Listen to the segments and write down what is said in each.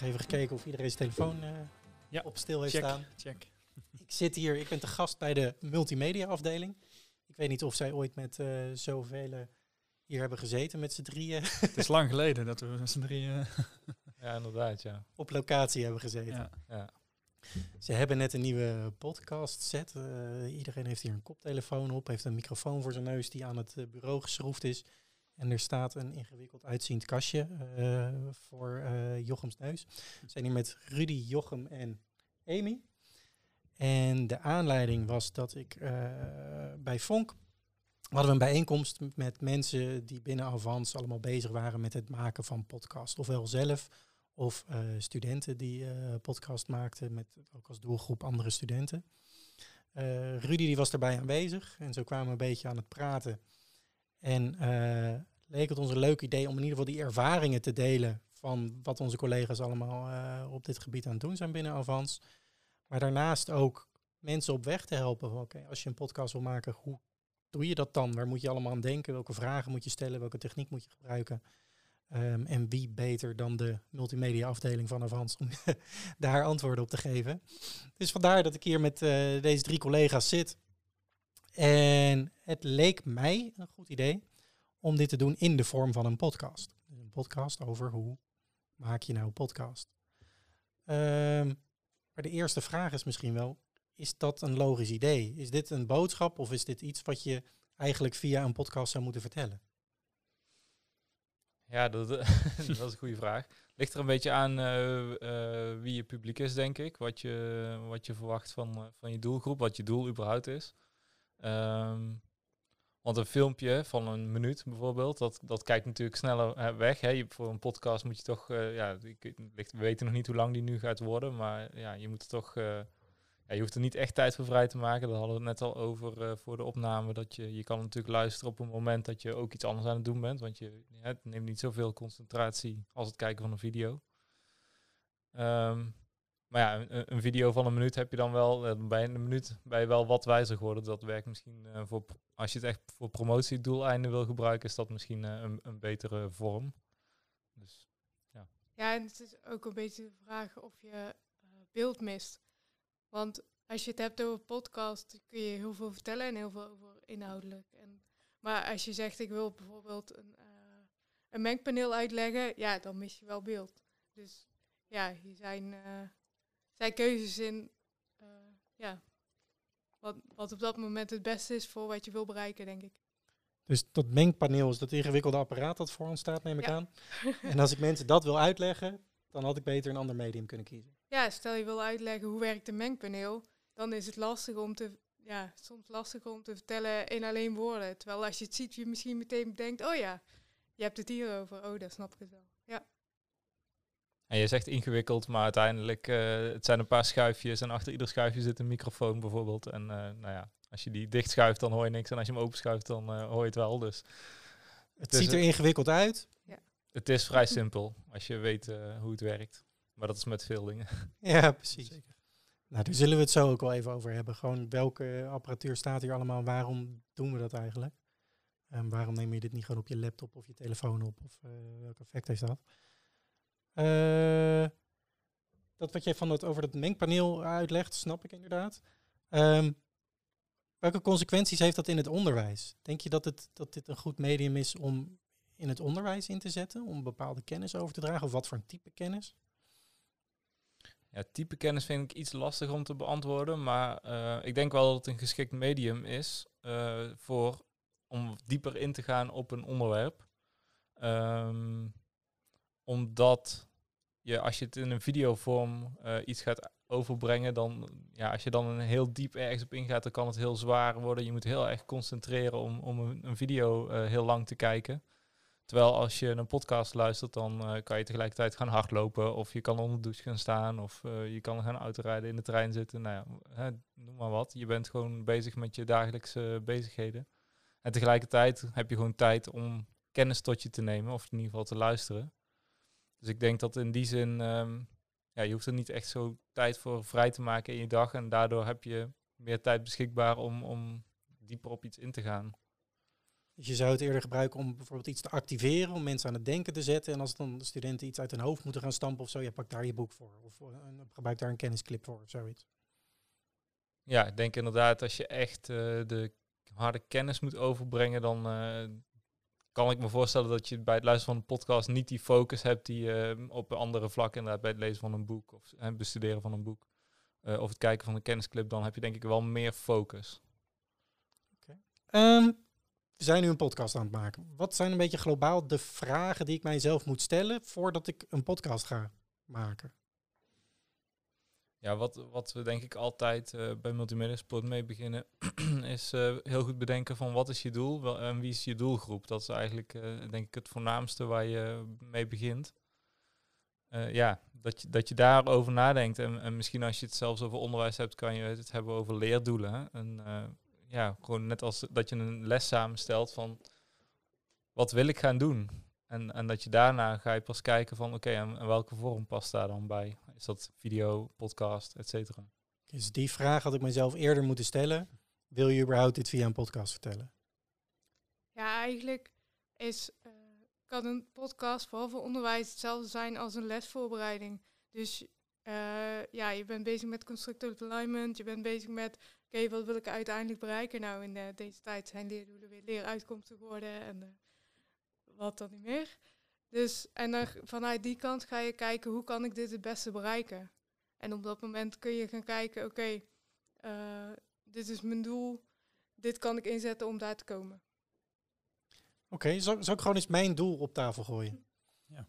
nog even gekeken of iedereen zijn telefoon eh, Ja, op stil heeft check. staan. Check. Ik zit hier, ik ben te gast bij de multimedia afdeling. Ik weet niet of zij ooit met eh zoveel hier hebben gezeten met z'n drieën Het is lang geleden dat we met z'n drieën... Ja, inderdaad, ja. op locatie hebben gezeten. ja. ja. Ze hebben net een nieuwe podcast set. Eh, iedereen heeft hier een koptelefoon op, heeft een microfoon voor zijn neus die aan het eh, bureau geschroefd is. En er staat een ingewikkeld uitziend kastje eh, voor eh, Jochems neus. We zijn hier met Rudy, Jochem en Amy. En de aanleiding was dat ik eh, bij Vonk hadden we een bijeenkomst met mensen die binnen Avans allemaal bezig waren met het maken van podcast. Ofwel zelf, of studenten die podcast maakten, met ook als doelgroep andere studenten. Rudy die was daarbij aanwezig en zo kwamen we een beetje aan het praten. En leek het ons een leuk idee om in ieder geval die ervaringen te delen van wat onze collega's allemaal eh, op dit gebied aan het doen zijn binnen Avans. Maar daarnaast ook mensen op weg te helpen. Oké, als je een podcast wil maken, hoe doe je dat dan? Waar moet je allemaal aan denken? Welke vragen moet je stellen? Welke techniek moet je gebruiken? Ehm, en wie beter dan de multimedia afdeling van Avans om daar antwoorden op te geven. Dus vandaar dat ik hier met eh, deze drie collega's zit. En het leek mij een goed idee om dit te doen in de vorm van een podcast. Dus een podcast over hoe maak je nou een podcast. Ehm, maar de eerste vraag is misschien wel, is dat een logisch idee? Is dit een boodschap of is dit iets wat je eigenlijk via een podcast zou moeten vertellen? Ja, dat, dat is een goede vraag. Ligt er een beetje aan eh, eh, wie je publiek is, denk ik. Wat je, wat je verwacht van, eh, van je doelgroep, wat je doel überhaupt is. Ehm, want een filmpje van een minuut bijvoorbeeld, dat, dat kijkt natuurlijk sneller eh, weg. Hè. Je, voor een podcast moet je toch, eh, ja, ik, we weten nog niet hoe lang die nu gaat worden, maar ja, je moet toch, eh, ja, je hoeft er niet echt tijd voor vrij te maken. Daar hadden we het net al over voor de opname, dat je, je kan natuurlijk luisteren op een moment dat je ook iets anders aan het doen bent, want je ja, het neemt niet zoveel concentratie als het kijken van een video. Ehm, maar ja, een, een video van een minuut heb je dan wel, eh, bij een minuut ben je wel wat wijzer geworden. Dat werkt misschien eh, voor, als je het echt voor promotiedoeleinden wil gebruiken, is dat misschien eh, een, een betere vorm. Dus Ja, en het is ook een beetje de vraag of je beeld mist. Want als je het hebt over podcast, kun je heel veel vertellen en heel veel over inhoudelijk. En, maar als je zegt, ik wil bijvoorbeeld een, een mengpaneel uitleggen, ja, dan mis je wel beeld. Dus ja, hier zijn, zijn keuzes in, eh, ja, wat, wat op dat moment het beste is voor wat je wil bereiken, denk ik. Dus dat mengpaneel is dat ingewikkelde apparaat dat voor ons staat, neem ik Ja. aan. En als ik mensen dat wil uitleggen, dan had ik beter een ander medium kunnen kiezen. Ja, stel je wil uitleggen hoe werkt een mengpaneel, dan is het lastig om te, ja, soms lastig om te vertellen in alleen woorden. Terwijl als je het ziet, je misschien meteen denkt, oh ja, je hebt het hierover. Oh, dat snap ik het wel. Ja, En je zegt ingewikkeld, maar uiteindelijk uh, het zijn een paar schuifjes en achter ieder schuifje zit een microfoon bijvoorbeeld. En uh, nou ja, als je die dicht schuift, dan hoor je niks. En als je hem open schuift, dan uh, hoor je het wel. Dus het, het ziet er ingewikkeld uit. Ja. Het is vrij simpel als je weet uh, hoe het werkt. Maar dat is met veel dingen. Ja, precies. Zeker. Nou, daar zullen we het zo ook wel even over hebben. Gewoon welke apparatuur staat hier allemaal? Waarom doen we dat eigenlijk? En waarom neem je dit niet gewoon op je laptop of je telefoon op? Of uh, welk effect heeft dat? Uh, dat wat jij van het, over dat mengpaneel uitlegt, snap ik inderdaad. Um, welke consequenties heeft dat in het onderwijs? Denk je dat, het, dat dit een goed medium is om in het onderwijs in te zetten? Om bepaalde kennis over te dragen? Of wat voor een type kennis? Ja, type kennis vind ik iets lastig om te beantwoorden. Maar uh, ik denk wel dat het een geschikt medium is uh, voor, om dieper in te gaan op een onderwerp. Um, omdat je, als je het in een videovorm uh, iets gaat overbrengen, dan, ja, als je dan een heel diep ergens op ingaat, dan kan het heel zwaar worden. Je moet heel erg concentreren om, om een, een video uh, heel lang te kijken. Terwijl als je een podcast luistert, dan uh, kan je tegelijkertijd gaan hardlopen. Of je kan onder de douche gaan staan. Of je kan gaan autorijden, in de trein zitten. Nou ja, hè, noem maar wat. Je bent gewoon bezig met je dagelijkse bezigheden. En tegelijkertijd heb je gewoon tijd om kennis tot je te nemen. Of in ieder geval te luisteren. Dus ik denk dat in die zin, um, ja, je hoeft er niet echt zo tijd voor vrij te maken in je dag. En daardoor heb je meer tijd beschikbaar om, om dieper op iets in te gaan. Dus je zou het eerder gebruiken om bijvoorbeeld iets te activeren, om mensen aan het denken te zetten. En als dan de studenten iets uit hun hoofd moeten gaan stampen of zo, ja, pak daar je boek voor. Of een- gebruik daar een kennisclip voor of zoiets. Ja, ik denk inderdaad, als je echt eh, de harde kennis moet overbrengen, dan eh, kan ik me voorstellen dat je bij het luisteren van een podcast niet die focus hebt die je op andere vlakken, inderdaad bij het lezen van een boek of bestuderen van een boek eh, of het kijken van een kennisclip, dan heb je denk ik wel meer focus. Ehm, we zijn nu een podcast aan het maken. Wat zijn een beetje globaal de vragen die ik mijzelf moet stellen voordat ik een podcast ga maken? Ja, wat, wat we denk ik altijd eh, bij Multimedia Sport mee beginnen, is eh, heel goed bedenken van wat is je doel en wie is je doelgroep. Dat is eigenlijk eh, denk ik het voornaamste waar je mee begint. Ja, dat je, dat je daarover nadenkt. En, en misschien als je het zelfs over onderwijs hebt, kan je het hebben over leerdoelen. En ja, gewoon net als dat je een les samenstelt van wat wil ik gaan doen? En, en dat je daarna ga je pas kijken van oké, en, en welke vorm past daar dan bij? Is dat video, podcast, et cetera? Dus die vraag had ik mezelf eerder moeten stellen. Wil je überhaupt dit via een podcast vertellen? Ja, eigenlijk is, eh, kan een podcast vooral voor onderwijs hetzelfde zijn als een lesvoorbereiding. Dus eh, ja, je bent bezig met constructive alignment, je bent bezig met, oké, wat wil ik uiteindelijk bereiken? Nou, in eh, deze tijd zijn leerdoelen weer leeruitkomsten geworden en eh, wat dan niet meer. Dus, en dan vanuit die kant ga je kijken, hoe kan ik dit het beste bereiken? En op dat moment kun je gaan kijken, oké, eh, dit is mijn doel, dit kan ik inzetten om daar te komen. Oké, zal, zal ik gewoon eens mijn doel op tafel gooien? Ja.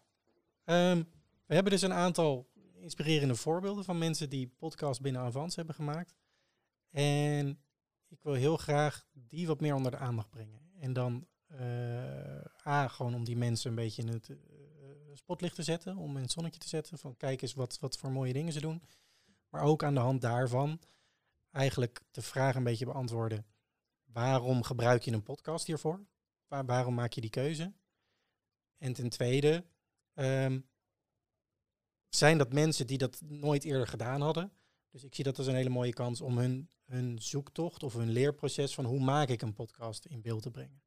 Ehm, we hebben dus een aantal inspirerende voorbeelden van mensen die podcast binnen Avans hebben gemaakt. En ik wil heel graag die wat meer onder de aandacht brengen. En dan A, gewoon om die mensen een beetje in het eh, spotlicht te zetten, om in het zonnetje te zetten. Van kijk eens wat, wat voor mooie dingen ze doen. Maar ook aan de hand daarvan eigenlijk de vraag een beetje beantwoorden. Waarom gebruik je een podcast hiervoor? Waar- waarom maak je die keuze? En ten tweede, ehm, zijn dat mensen die dat nooit eerder gedaan hadden? Dus ik zie dat als een hele mooie kans om hun, hun zoektocht of hun leerproces van hoe maak ik een podcast in beeld te brengen.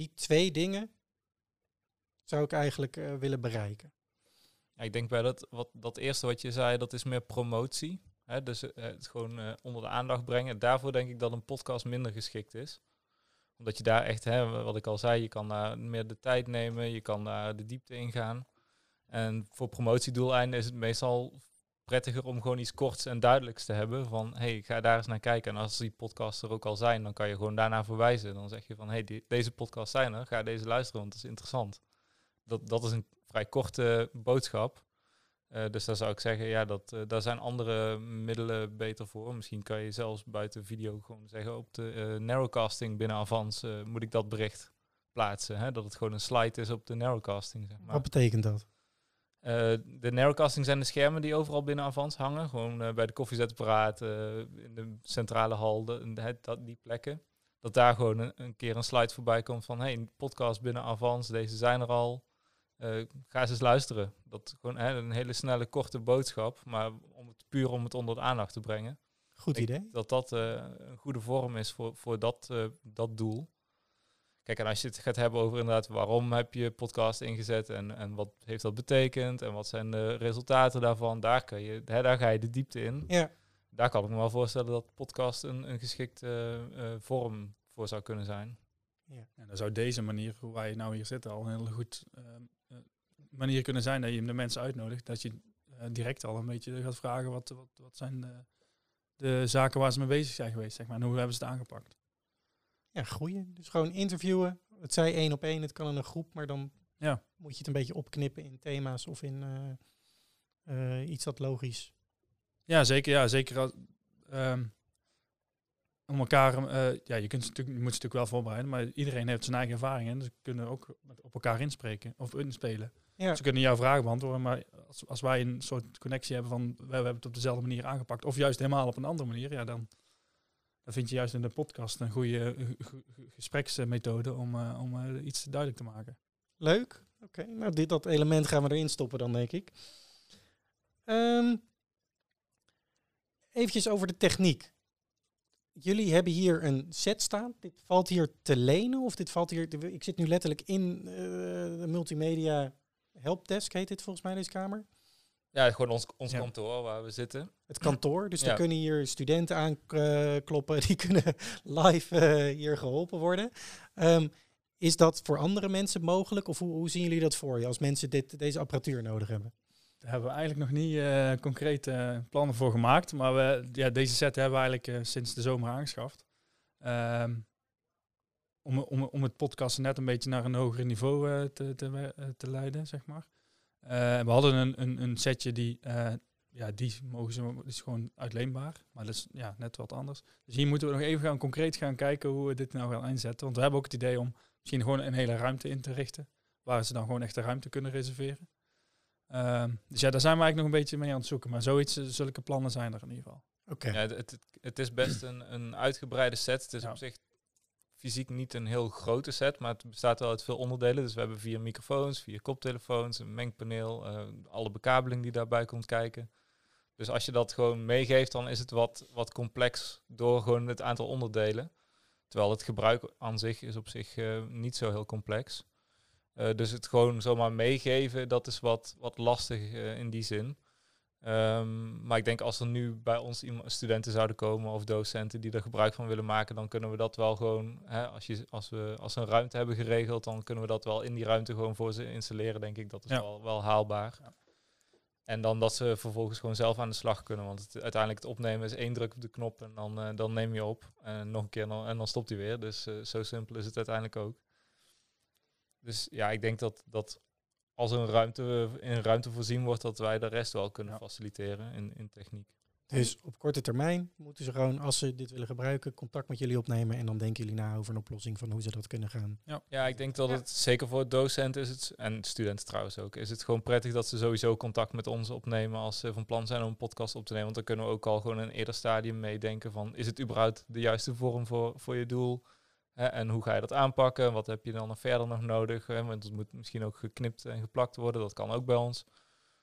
Die twee dingen zou ik eigenlijk eh, willen bereiken. Ja, ik denk bij dat, wat, dat eerste wat je zei, dat is meer promotie. Hè? Dus eh, het gewoon eh, onder de aandacht brengen. Daarvoor denk ik dat een podcast minder geschikt is. Omdat je daar echt, hè, wat ik al zei, je kan daar meer de tijd nemen, je kan daar de diepte in gaan. En voor promotiedoeleinden is het meestal prettiger om gewoon iets korts en duidelijks te hebben. Van, hey, ga daar eens naar kijken. En als die podcasts er ook al zijn, dan kan je gewoon daarna verwijzen. Dan zeg je van, hey, deze podcasts zijn er, ga deze luisteren, want het is interessant. Dat, dat is een vrij korte boodschap. Eh, dus daar zou ik zeggen, ja, dat, eh, daar zijn andere middelen beter voor. Misschien kan je zelfs buiten video gewoon zeggen, op de eh, narrowcasting binnen Avans moet ik dat bericht plaatsen. Hè? Dat het gewoon een slide is op de narrowcasting. Zeg maar. Wat betekent dat? Eh, de narrowcasting zijn de schermen die overal binnen Avans hangen. Gewoon eh, bij de koffiezetapparaat, eh, in de centrale hal, de, het- dat, die plekken. Dat daar gewoon een, een keer een slide voorbij komt van... hey, een podcast binnen Avans, deze zijn er al. Ga eens eens luisteren. Dat gewoon hè, een hele snelle, korte boodschap. Maar om het, puur om het onder de aandacht te brengen. Goed Ik- idee. Dat dat een goede vorm is voor, voor dat, dat doel. Kijk, en als je het gaat hebben over inderdaad waarom heb je podcast ingezet en, en wat heeft dat betekend en wat zijn de resultaten daarvan, daar, kun je, hè, daar ga je de diepte in. Ja, Daar kan ik me wel voorstellen dat podcast een, een geschikte eh, eh, vorm voor zou kunnen zijn. En dan zou deze manier, hoe wij nou hier zitten, al een hele goed eh, manier kunnen zijn dat je de mensen uitnodigt. Dat je direct al een beetje gaat vragen wat, wat, wat zijn de, de zaken waar ze mee bezig zijn geweest, zeg maar. En hoe hebben ze het aangepakt. Ja goeie. Dus gewoon interviewen. Het zij één op één, het kan in een groep, maar dan Ja. moet je het een beetje opknippen in thema's of in eh, eh, iets dat logisch. Ja, zeker. Ja, zeker als, ehm, om elkaar, eh, ja, je, kunt ze natuurlijk, je moet ze natuurlijk wel voorbereiden, maar iedereen heeft zijn eigen ervaringen. Dus ze kunnen ook op elkaar inspreken of inspelen. Ja, Ze kunnen jouw vragen beantwoorden, maar als, als wij een soort connectie hebben van we, we hebben het op dezelfde manier aangepakt, of juist helemaal op een andere manier, ja, dan, dan vind je juist in de podcast een goede eh, gespreksmethode om, eh, om eh, iets duidelijk te maken. leuk. Oké, nou dit, dat element gaan we erin stoppen dan, denk ik. Ehm eventjes over de techniek. jullie hebben hier een set staan. Dit valt hier te lenen of dit valt hier... Ik zit nu letterlijk in de multimedia helpdesk, heet dit volgens mij deze kamer. Ja, gewoon ons, ons kantoor waar we zitten. Het kantoor, dus ja. er kunnen hier studenten aankloppen, die kunnen live uh, hier geholpen worden. Um, is dat voor andere mensen mogelijk of hoe, hoe zien jullie dat voor je als mensen dit, deze apparatuur nodig hebben? Daar hebben we eigenlijk nog niet uh, concrete plannen voor gemaakt. Maar we, ja, deze set hebben we eigenlijk uh, sinds de zomer aangeschaft. Um, om, om, om het podcasten net een beetje naar een hoger niveau uh, te, te, te leiden, zeg maar. We hadden een, een, een setje die, ja, die mogen ze, is gewoon uitleenbaar. Maar dat is ja, net wat anders. Dus hier moeten we nog even gaan concreet gaan kijken hoe we dit nou gaan inzetten. Want we hebben ook het idee om misschien gewoon een hele ruimte in te richten. Waar ze dan gewoon echt de ruimte kunnen reserveren. Ehm, dus ja, daar zijn we eigenlijk nog een beetje mee aan het zoeken. Maar zoiets, eh, zulke plannen zijn er in ieder geval. Oké. Ja, het, het, is best een, een uitgebreide set. Het is op zich fysiek niet een heel grote set, maar het bestaat wel uit veel onderdelen. Dus we hebben vier microfoons, vier koptelefoons, een mengpaneel, uh, alle bekabeling die daarbij komt kijken. Dus als je dat gewoon meegeeft, dan is het wat, wat complex door gewoon het aantal onderdelen. Terwijl het gebruik aan zich is op zich uh, niet zo heel complex. Uh, dus het gewoon zomaar meegeven, dat is wat, wat lastig in die zin. Um, maar ik denk als er nu bij ons studenten zouden komen of docenten die er gebruik van willen maken, dan kunnen we dat wel gewoon, hè, als, je, als, we, als we een ruimte hebben geregeld, dan kunnen we dat wel in die ruimte gewoon voor ze installeren, denk ik. Dat is ja. wel, wel haalbaar. Ja. En dan dat ze vervolgens gewoon zelf aan de slag kunnen. Want het, uiteindelijk het opnemen is één druk op de knop en dan, uh, dan neem je op. En nog een keer en dan stopt hij weer. Dus uh, zo simpel is het uiteindelijk ook. Dus ja, ik denk dat, dat als er een ruimte, in ruimte voorzien wordt, dat wij de rest wel kunnen ja. faciliteren in, in techniek. Dus op korte termijn moeten ze gewoon, als ze dit willen gebruiken, contact met jullie opnemen. En dan denken jullie na over een oplossing van hoe ze dat kunnen gaan. Ja, ja ik denk dat het zeker voor docenten is het, en studenten trouwens ook, is het gewoon prettig dat ze sowieso contact met ons opnemen als ze van plan zijn om een podcast op te nemen. Want dan kunnen we ook al gewoon in een eerder stadium meedenken van, is het überhaupt de juiste vorm voor, voor je doel? Hè, en hoe ga je dat aanpakken? Wat heb je dan verder nog nodig? Hè? Want het moet misschien ook geknipt en geplakt worden. Dat kan ook bij ons.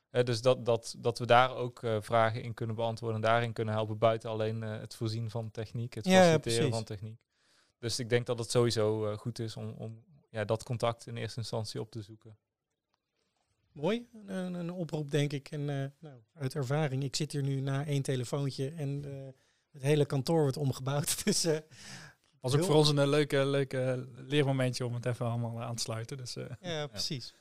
Dus dat, dat, dat we daar ook uh, vragen in kunnen beantwoorden en daarin kunnen helpen buiten alleen uh, het voorzien van techniek, het ja, faciliteren ja, van techniek. Dus ik denk dat het sowieso goed is om, om ja, dat contact in eerste instantie op te zoeken. Mooi, een, een oproep denk ik. En nou, uit ervaring, ik zit hier nu na één telefoontje en het hele kantoor wordt omgebouwd. Dus was ook voor ons een leuke, leuke leermomentje om het even allemaal aan te sluiten. Dus, ja, precies.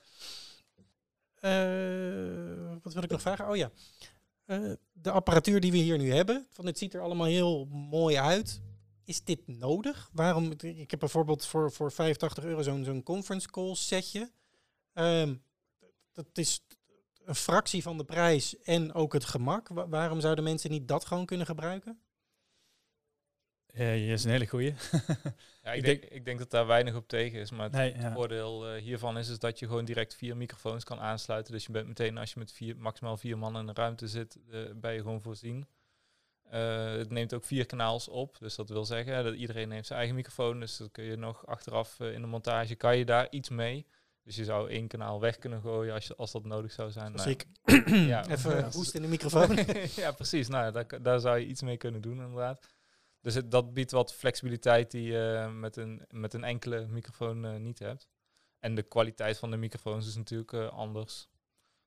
Uh, wat wil ik nog vragen? Oh ja. Uh, de apparatuur die we hier nu hebben, van het ziet er allemaal heel mooi uit. Is dit nodig? Waarom? Ik heb bijvoorbeeld voor, voor 85 euro zo'n zo'n conference call setje. Um, dat is een fractie van de prijs en ook het gemak. Wa waarom zouden mensen niet dat gewoon kunnen gebruiken? Uh, is een hele goeie. ja, ik, denk, ik denk dat daar weinig op tegen is. Maar het voordeel uh, hiervan is, is dat je gewoon direct vier microfoons kan aansluiten. Dus je bent meteen, als je met vier, maximaal vier man in een ruimte zit, uh, ben je gewoon voorzien. het neemt ook vier kanaals op. Dus dat wil zeggen dat iedereen heeft zijn eigen microfoon. Dus dat kun je nog achteraf in de montage, kan je daar iets mee. Dus je zou één kanaal weg kunnen gooien als, je, als dat nodig zou zijn. Nou, ik. ja. Even hoest in de microfoon. ja, precies. Nou, daar, daar zou je iets mee kunnen doen inderdaad. Dus dat biedt wat flexibiliteit die je met, een, met een enkele microfoon uh, niet hebt. En de kwaliteit van de microfoons is natuurlijk uh, anders.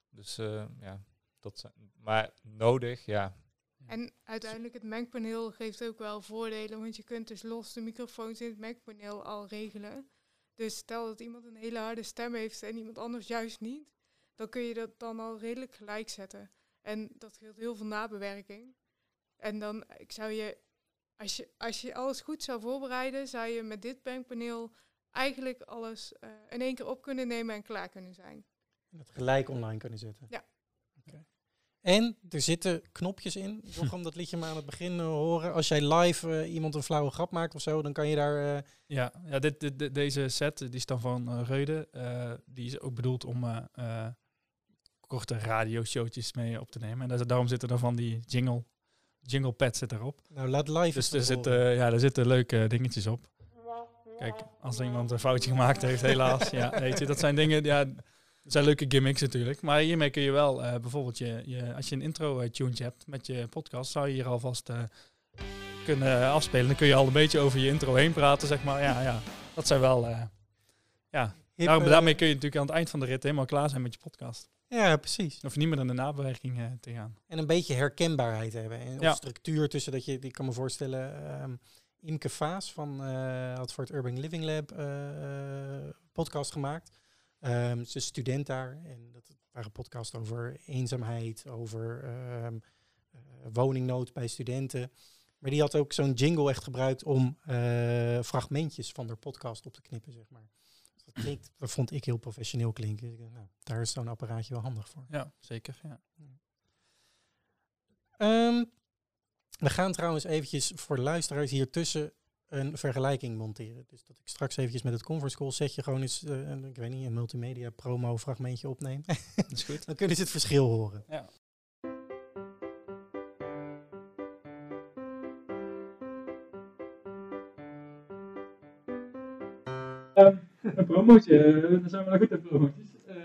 Dus ja, dat zijn. Maar nodig, ja. En uiteindelijk het mengpaneel geeft ook wel voordelen, want je kunt dus los de microfoons in het mengpaneel al regelen. Dus stel dat iemand een hele harde stem heeft en iemand anders juist niet, dan kun je dat dan al redelijk gelijk zetten. En dat geeft heel veel nabewerking. En dan ik zou je als je, als je alles goed zou voorbereiden, zou je met dit bankpaneel eigenlijk alles uh, in één keer op kunnen nemen en klaar kunnen zijn. En het gelijk online kunnen zetten. Ja. Okay. En er zitten knopjes in. Nog om dat liedje maar aan het begin uh, horen. Als jij live uh, iemand een flauwe grap maakt of zo, dan kan je daar. Ja, ja dit, dit, deze set die is dan van Reude. die is ook bedoeld om korte radioshowtjes mee op te nemen. En daarom zitten er van die jingle jingle pad zit erop. Nou, laat live. Dus er zitten, ja, er zitten leuke dingetjes op. Kijk, als iemand een foutje gemaakt heeft, helaas. ja, weet je, dat zijn dingen, ja, dat zijn leuke gimmicks natuurlijk. Maar hiermee kun je wel uh, bijvoorbeeld, je, je, als je een intro-tune hebt met je podcast, zou je hier alvast uh, kunnen afspelen. Dan kun je al een beetje over je intro heen praten, zeg maar. Ja, ja. Dat zijn wel... eh, ja, Daarom- eh, daarmee kun je natuurlijk aan het eind van de rit helemaal klaar zijn met je podcast. Ja, precies. Dan je niet meer in de nabewerking eh, te gaan. En een beetje herkenbaarheid hebben. En Ja. of structuur tussen dat je, ik kan me voorstellen, ehm Imke Vaas van, eh, had voor het Urban Living Lab eh, podcast gemaakt. Ehm, ze is student daar en dat waren podcasts over eenzaamheid, over ehm, eh, woningnood bij studenten. Maar die had ook zo'n jingle echt gebruikt om fragmentjes van haar podcast op te knippen, zeg maar. Dat, klinkt, dat vond ik heel professioneel klinken. Nou, daar is zo'n apparaatje wel handig voor. Ja, zeker. Ja. Ehm, we gaan trouwens eventjes voor de luisteraars hier tussen een vergelijking monteren. Dus dat ik straks eventjes met het conference call setje gewoon eens, eh, een, ik weet niet, een multimedia promo fragmentje opneem. Dat is goed. Dan kunnen ze het verschil horen. Ja. Een promootje, eh, dan zijn we nog goed in promootjes. Ehm,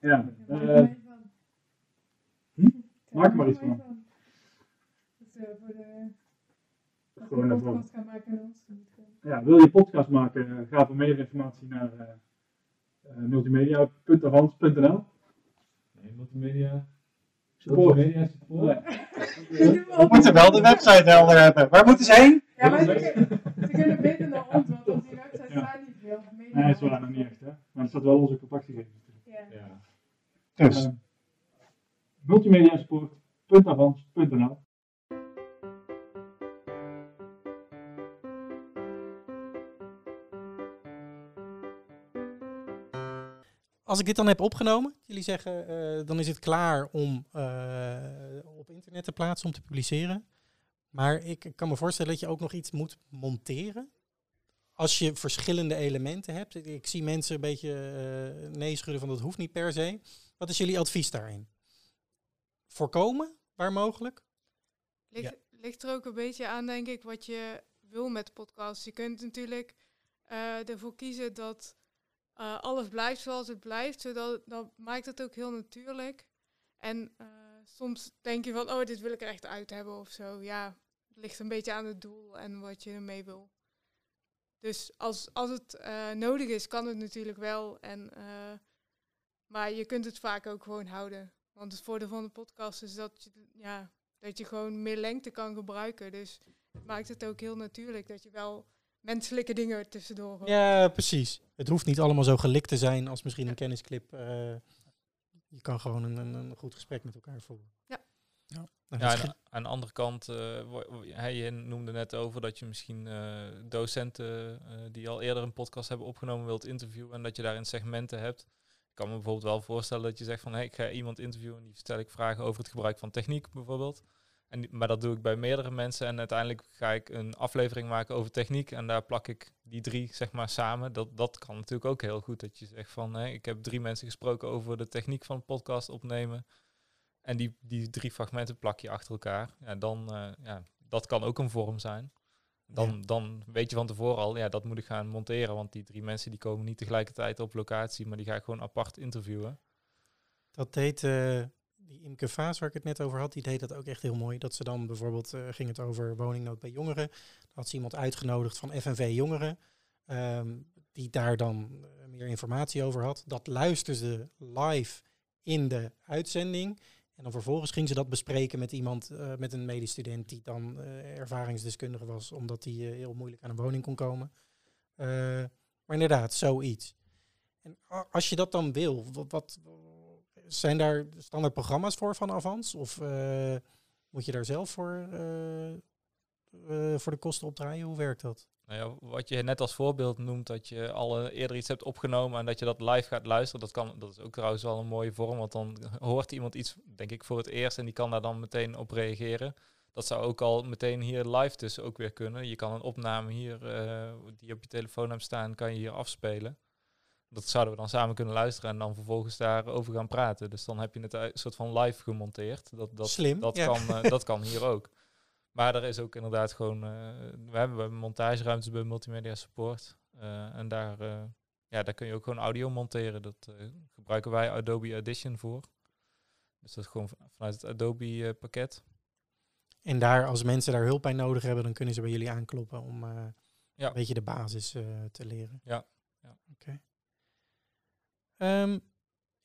ja, eh, Hm? Maak er maar iets van. Dus, eh, voor de, Gewoon een podcast gaan maken ja, wil je podcast maken, eh, ga voor meer informatie naar eh uh, multimedia.avans.nl. Nee, multimedia. Support. Multimedia support. We moeten wel de website helder hebben. Waar moeten ze heen? Ja, maar ze kunnen beter naar ons, want op die website Ja. staat niet veel. Media- Nee, is waar, nog niet echt. Hè? Maar er staat wel onze contactgegevens. Ja. Ja. Dus. Uh, Als ik dit dan heb opgenomen, jullie zeggen, eh, dan is het klaar om eh, op internet te plaatsen, om te publiceren. Maar ik kan me voorstellen dat je ook nog iets moet monteren. Als je verschillende elementen hebt. Ik, zie mensen een beetje eh, nee schudden van dat hoeft niet per se. Wat is jullie advies daarin? Voorkomen, waar mogelijk? Ligt, ligt er ook een beetje aan, denk ik, wat je wil met de podcast. Je kunt natuurlijk eh, ervoor kiezen dat eh, alles blijft zoals het blijft. Zodat, dat maakt het ook heel natuurlijk. En eh, soms denk je van, oh, dit wil ik er echt uit hebben of zo. Ja, het ligt een beetje aan het doel en wat je ermee wil. Dus als, als het eh, nodig is, kan het natuurlijk wel. En, eh, maar je kunt het vaak ook gewoon houden. Want het voordeel van de podcast is dat je, ja, dat je gewoon meer lengte kan gebruiken. Dus het maakt het ook heel natuurlijk dat je wel menselijke dingen tussendoor hoort. Ja, precies. Het hoeft niet allemaal zo gelikt te zijn als misschien een kennisclip. eh, je kan gewoon een, een, een goed gesprek met elkaar voeren. Ja. Nou, Ja, aan de andere kant, wo- hij je noemde net over dat je misschien eh, docenten eh, die al eerder een podcast hebben opgenomen wilt interviewen en dat je daarin segmenten hebt. Ik kan me bijvoorbeeld wel voorstellen dat je zegt van hey, ik ga iemand interviewen en die stel ik vragen over het gebruik van techniek bijvoorbeeld. En, die- maar dat doe ik bij meerdere mensen en uiteindelijk ga ik een aflevering maken over techniek en daar plak ik die drie zeg maar samen. Dat, dat kan natuurlijk ook heel goed dat je zegt van hey, ik heb drie mensen gesproken over de techniek van podcast opnemen. En die, die drie fragmenten plak je achter elkaar. Ja, dan, eh, ja, dat kan ook een vorm zijn. Dan, Ja. dan weet je van tevoren al, ja, dat moet ik gaan monteren. Want die drie mensen die komen niet tegelijkertijd op locatie, maar die ga ik gewoon apart interviewen. Dat deed eh, die Imke Vaas, waar ik het net over had, die deed dat ook echt heel mooi. Dat ze dan bijvoorbeeld, eh, ging het over woningnood bij jongeren. Dan had ze iemand uitgenodigd van FNV Jongeren, ehm, die daar dan meer informatie over had. Dat luisterde live in de uitzending. En dan vervolgens ging ze dat bespreken met iemand, eh, met een medestudent die dan eh, ervaringsdeskundige was, omdat die eh, heel moeilijk aan een woning kon komen. Maar inderdaad, zoiets. En als je dat dan wil, wat, wat zijn daar standaard programma's voor van Avans? Of moet je daar zelf voor, voor de kosten opdraaien? Hoe werkt dat? Nou ja, wat je net als voorbeeld noemt, dat je al eh, eerder iets hebt opgenomen en dat je dat live gaat luisteren, dat, kan, dat is ook trouwens wel een mooie vorm, want dan hoort iemand iets, denk ik, voor het eerst en die kan daar dan meteen op reageren. Dat zou ook al meteen hier live dus ook weer kunnen. Je kan een opname hier, eh, die op je telefoon hebt staan, kan je hier afspelen. Dat zouden we dan samen kunnen luisteren en dan vervolgens daarover gaan praten. Dus dan heb je het een soort van live gemonteerd. Dat, dat, Slim, Dat, ja. kan, eh, dat kan hier ook. Maar er is ook inderdaad gewoon, eh, we hebben montageruimtes bij Multimedia Support. eh, en daar, eh, ja, daar kun je ook gewoon audio monteren. Dat gebruiken wij Adobe Audition voor. Dus dat is gewoon vanuit het Adobe pakket. En daar, als mensen daar hulp bij nodig hebben, dan kunnen ze bij jullie aankloppen om Ja. een beetje de basis te leren. Ja. Ja. Oké. Ehm,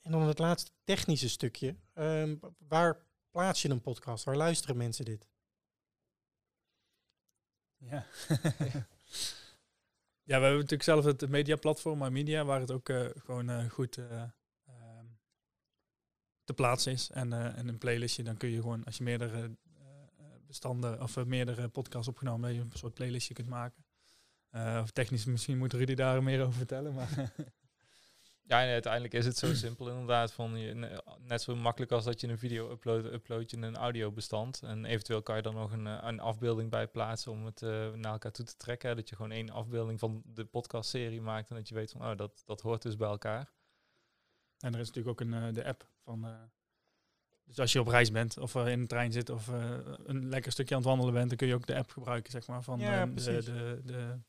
en dan het laatste technische stukje. Ehm, waar plaats je een podcast? Waar luisteren mensen dit? Ja. ja, we hebben natuurlijk zelf het mediaplatform, Media, waar het ook eh, gewoon eh, goed ehm, te plaatsen is. En, en een playlistje, dan kun je gewoon, als je meerdere bestanden of meerdere podcasts opgenomen hebt, een soort playlistje kunt maken. Of technisch, misschien moet Rudy daar meer over vertellen. Maar Ja, en uiteindelijk is het zo simpel inderdaad. Van je, ne- net zo makkelijk als dat je een video uploadt, upload je een audiobestand. En eventueel kan je dan nog een, een afbeelding bij plaatsen om het eh, naar elkaar toe te trekken. Dat je gewoon één afbeelding van de podcastserie maakt en dat je weet van, oh, dat, dat hoort dus bij elkaar. En er is natuurlijk ook een, eh, de app van. eh, dus als je op reis bent of in de trein zit of een lekker stukje aan het wandelen bent, dan kun je ook de app gebruiken, zeg maar, van Ja, de, de, de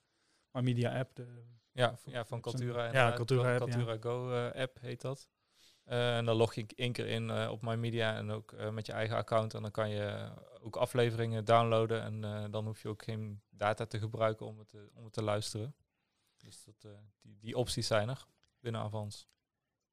My Media app. De, Ja, ja van Cultura. ja. Cultura app, Cultura ja. Go eh, app heet dat. Eh, en dan log je één keer in eh, op My Media en ook eh, met je eigen account. En dan kan je ook afleveringen downloaden. En eh, dan hoef je ook geen data te gebruiken om het, te- om het te luisteren. Dus dat, eh, die, die opties zijn er binnen Avans.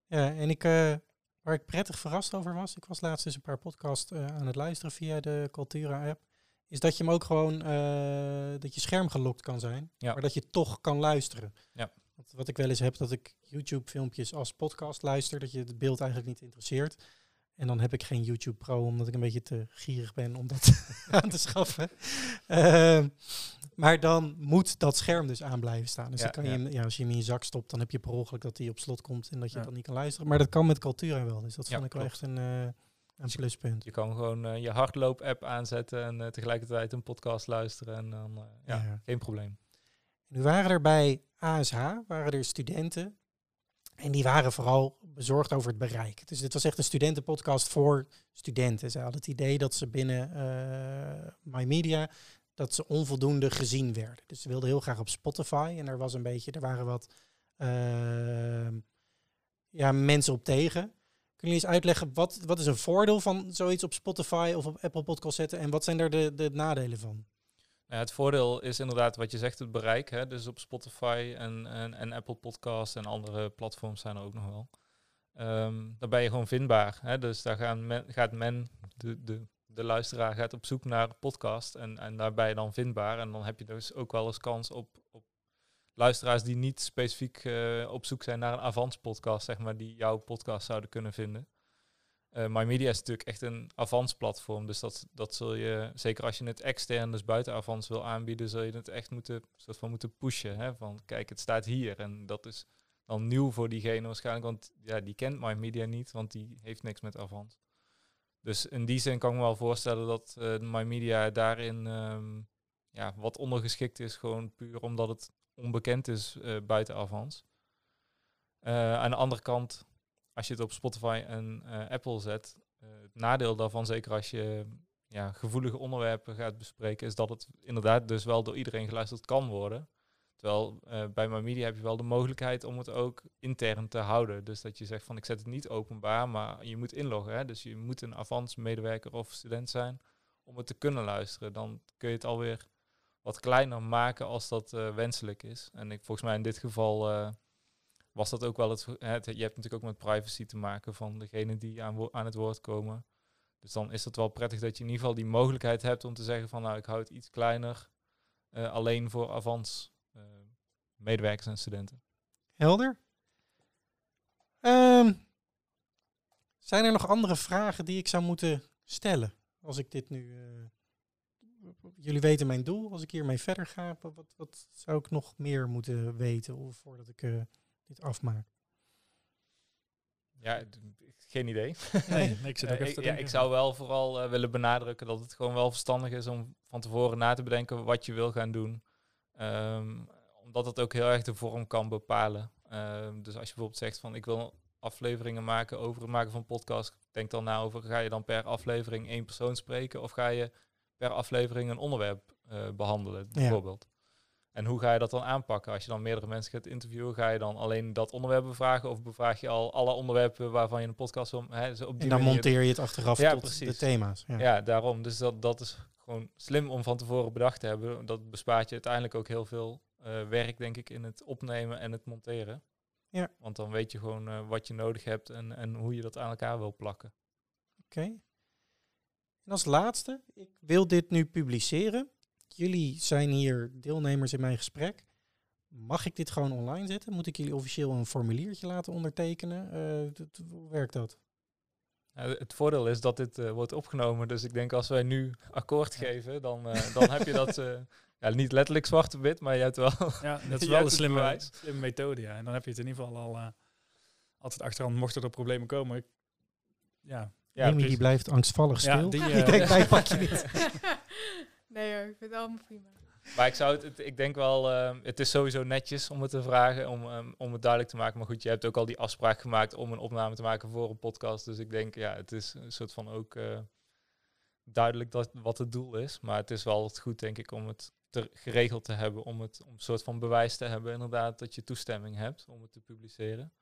Ja, en ik, eh, waar ik prettig verrast over was, ik was laatst eens een paar podcasts eh, aan het luisteren via de Cultura-app, is dat je hem ook gewoon, eh, dat je scherm gelokt kan zijn, Ja. maar dat je toch kan luisteren. Ja. Want wat ik wel eens heb, dat ik YouTube-filmpjes als podcast luister, dat je het beeld eigenlijk niet interesseert. En dan heb ik geen YouTube Pro, omdat ik een beetje te gierig ben om dat aan te schaffen. Ehm, maar dan moet dat scherm dus aan blijven staan. Dus Ja, dan kan je ja. als je hem in je zak stopt, dan heb je per ongeluk dat hij op slot komt en dat je Ja. dan niet kan luisteren. Maar dat kan met Cultura wel. Dus dat vond ik wel echt een, eh, een pluspunt. Je kan gewoon eh, je hardloop-app aanzetten en eh, tegelijkertijd een podcast luisteren. En dan, eh, ja, Ja. geen probleem. Nu waren er bij ASH waren er studenten en die waren vooral bezorgd over het bereik. Dus dit was echt een studentenpodcast voor studenten. Ze hadden het idee dat ze binnen My Media dat ze onvoldoende gezien werden. Dus ze wilden heel graag op Spotify en er was een beetje, er waren wat ja, mensen op tegen. Kunnen jullie eens uitleggen wat, wat is een voordeel van zoiets op Spotify of op Apple Podcast zetten en wat zijn er de, de nadelen van? Nou, het voordeel is inderdaad wat je zegt, het bereik. Hè? Dus op Spotify en, en, en Apple Podcasts en andere platforms zijn er ook nog wel. Ehm dan ben je gewoon vindbaar. Hè? Dus daar gaan men, gaat men, de, de, de luisteraar gaat op zoek naar podcast en, en daar ben je dan vindbaar. En dan heb je dus ook wel eens kans op luisteraars die niet specifiek eh, op zoek zijn naar een Avans podcast, zeg maar, die jouw podcast zouden kunnen vinden. Eh My Media is natuurlijk echt een Avans platform, dus dat, dat zul je, zeker als je het extern, dus buiten Avans wil aanbieden, zul je het echt moeten, soort van moeten pushen. Hè? Van kijk, het staat hier en dat is dan nieuw voor diegene waarschijnlijk, want ja, die kent My Media niet, want die heeft niks met Avans. Dus in die zin kan ik me wel voorstellen dat eh My Media daarin ehm, ja, wat ondergeschikt is, gewoon puur omdat het onbekend is eh, buiten Avans. Eh, aan de andere kant, als je het op Spotify en eh, Apple zet, het nadeel daarvan, zeker als je ja, gevoelige onderwerpen gaat bespreken, is dat het inderdaad dus wel door iedereen geluisterd kan worden. Terwijl bij My Media heb je wel de mogelijkheid om het ook intern te houden. Dus dat je zegt van ik zet het niet openbaar, maar je moet inloggen. Hè? Dus je moet een Avans medewerker of student zijn om het te kunnen luisteren. Dan kun je het alweer wat kleiner maken als dat eh, wenselijk is. En ik, volgens mij in dit geval eh, was dat ook wel het, het... Je hebt natuurlijk ook met privacy te maken van degene die aan, aan het woord komen. Dus dan is het wel prettig dat je in ieder geval die mogelijkheid hebt om te zeggen van nou ik hou het iets kleiner. eh, alleen voor Avans medewerkers en studenten. Helder. Ehm, zijn er nog andere vragen die ik zou moeten stellen? Als ik dit nu. Jullie weten mijn doel. Als ik hiermee verder ga, wat, wat, wat zou ik nog meer moeten weten of voordat ik eh, dit afmaak? Ja, geen idee. nee, ik zit ook Eh, even ik, te ja, ik zou wel vooral eh, willen benadrukken dat het gewoon wel verstandig is om van tevoren na te bedenken wat je wil gaan doen. Ehm, omdat het ook heel erg de vorm kan bepalen. Ehm, dus als je bijvoorbeeld zegt van ik wil afleveringen maken over het maken van podcast, denk dan na over ga je dan per aflevering één persoon spreken of ga je per aflevering een onderwerp eh, behandelen, bijvoorbeeld. En hoe ga je dat dan aanpakken? Als je dan meerdere mensen gaat interviewen, ga je dan alleen dat onderwerp bevragen of bevraag je al alle onderwerpen waarvan je een podcast wil? Hè, zo op die En dan manier- monteer je het achteraf Ja, tot precies. de thema's. Ja. ja, daarom. Dus dat, dat is gewoon gewoon slim om van tevoren bedacht te hebben. Dat bespaart je uiteindelijk ook heel veel eh, werk, denk ik, in het opnemen en het monteren. Ja. Want dan weet je gewoon eh, wat je nodig hebt en, en hoe je dat aan elkaar wil plakken. Oké. En als laatste, ik wil dit nu publiceren. Jullie zijn hier deelnemers in mijn gesprek. Mag ik dit gewoon online zetten? Moet ik jullie officieel een formuliertje laten ondertekenen? Eh, hoe werkt dat? Ja, het voordeel is dat dit eh, wordt opgenomen. Dus ik denk als wij nu akkoord geven, dan, eh, dan heb je dat eh, ja, niet letterlijk zwart op wit, maar je hebt wel. Ja, dat is wel een slimme, slimme methode. Ja. En dan heb je het in ieder geval al eh, altijd achterhand, mochten er problemen komen. Ik, ja, ja, Amy die blijft angstvallig Ja, stil. ik eh, denk, wij pak je niet. nee hoor, ik vind het allemaal prima. Maar ik zou het, het- ik denk wel, eh, het is sowieso netjes om het te vragen, om, ehm, om het duidelijk te maken. Maar goed, je hebt ook al die afspraak gemaakt om een opname te maken voor een podcast. Dus ik denk, ja, het is een soort van ook eh, duidelijk dat, wat het doel is. Maar het is wel goed, denk ik, om het te, geregeld te hebben. Om, het, om een soort van bewijs te hebben, inderdaad, dat je toestemming hebt om het te publiceren.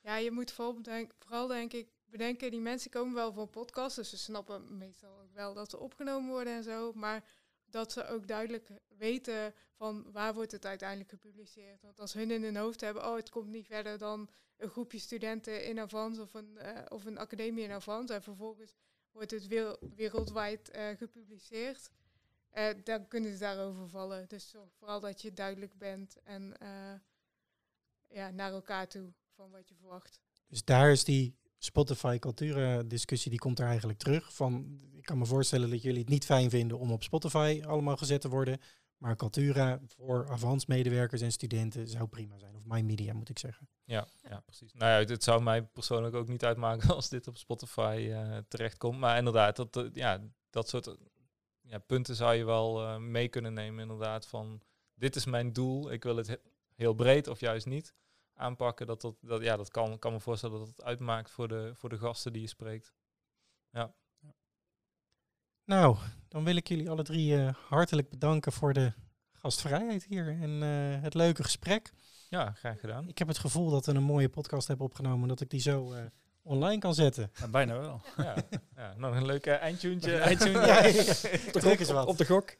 Ja, je moet vooral, denk, vooral denk ik bedenken, die mensen komen wel voor een podcast, dus ze snappen meestal wel dat ze opgenomen worden en zo, maar dat ze ook duidelijk weten van waar wordt het uiteindelijk gepubliceerd. Want als hun in hun hoofd hebben, oh het komt niet verder dan een groepje studenten in Avans of een, eh, of een academie in Avans en vervolgens wordt het werel- wereldwijd eh, gepubliceerd, eh, dan kunnen ze daarover vallen. Dus zorg vooral dat je duidelijk bent en ja, naar elkaar toe van wat je verwacht. Dus daar is die Spotify culturen discussie, die komt er eigenlijk terug. Van, ik kan me voorstellen dat jullie het niet fijn vinden om op Spotify allemaal gezet te worden. Maar Cultura voor Avans medewerkers en studenten zou prima zijn. Of My Media moet ik zeggen. Ja, ja, precies. Nou ja, het zou mij persoonlijk ook niet uitmaken als dit op Spotify eh terechtkomt. Maar inderdaad, dat, eh, ja, dat soort ja, punten zou je wel eh, mee kunnen nemen. Inderdaad, van dit is mijn doel. Ik wil het he- heel breed of juist niet aanpakken. Dat, dat, dat, ja, dat kan, kan me voorstellen dat het uitmaakt voor de, voor de gasten die je spreekt. Nou, dan wil ik jullie alle drie eh, hartelijk bedanken voor de gastvrijheid hier en eh, het leuke gesprek. Ja, graag gedaan. Ik heb het gevoel dat we een mooie podcast hebben opgenomen, dat ik die zo eh, online kan zetten. ja, bijna wel. Ja, ja, nog een leuk uh, eindtuntje. Ja, ja. ja, ja. Druk eens wat. Op de gok.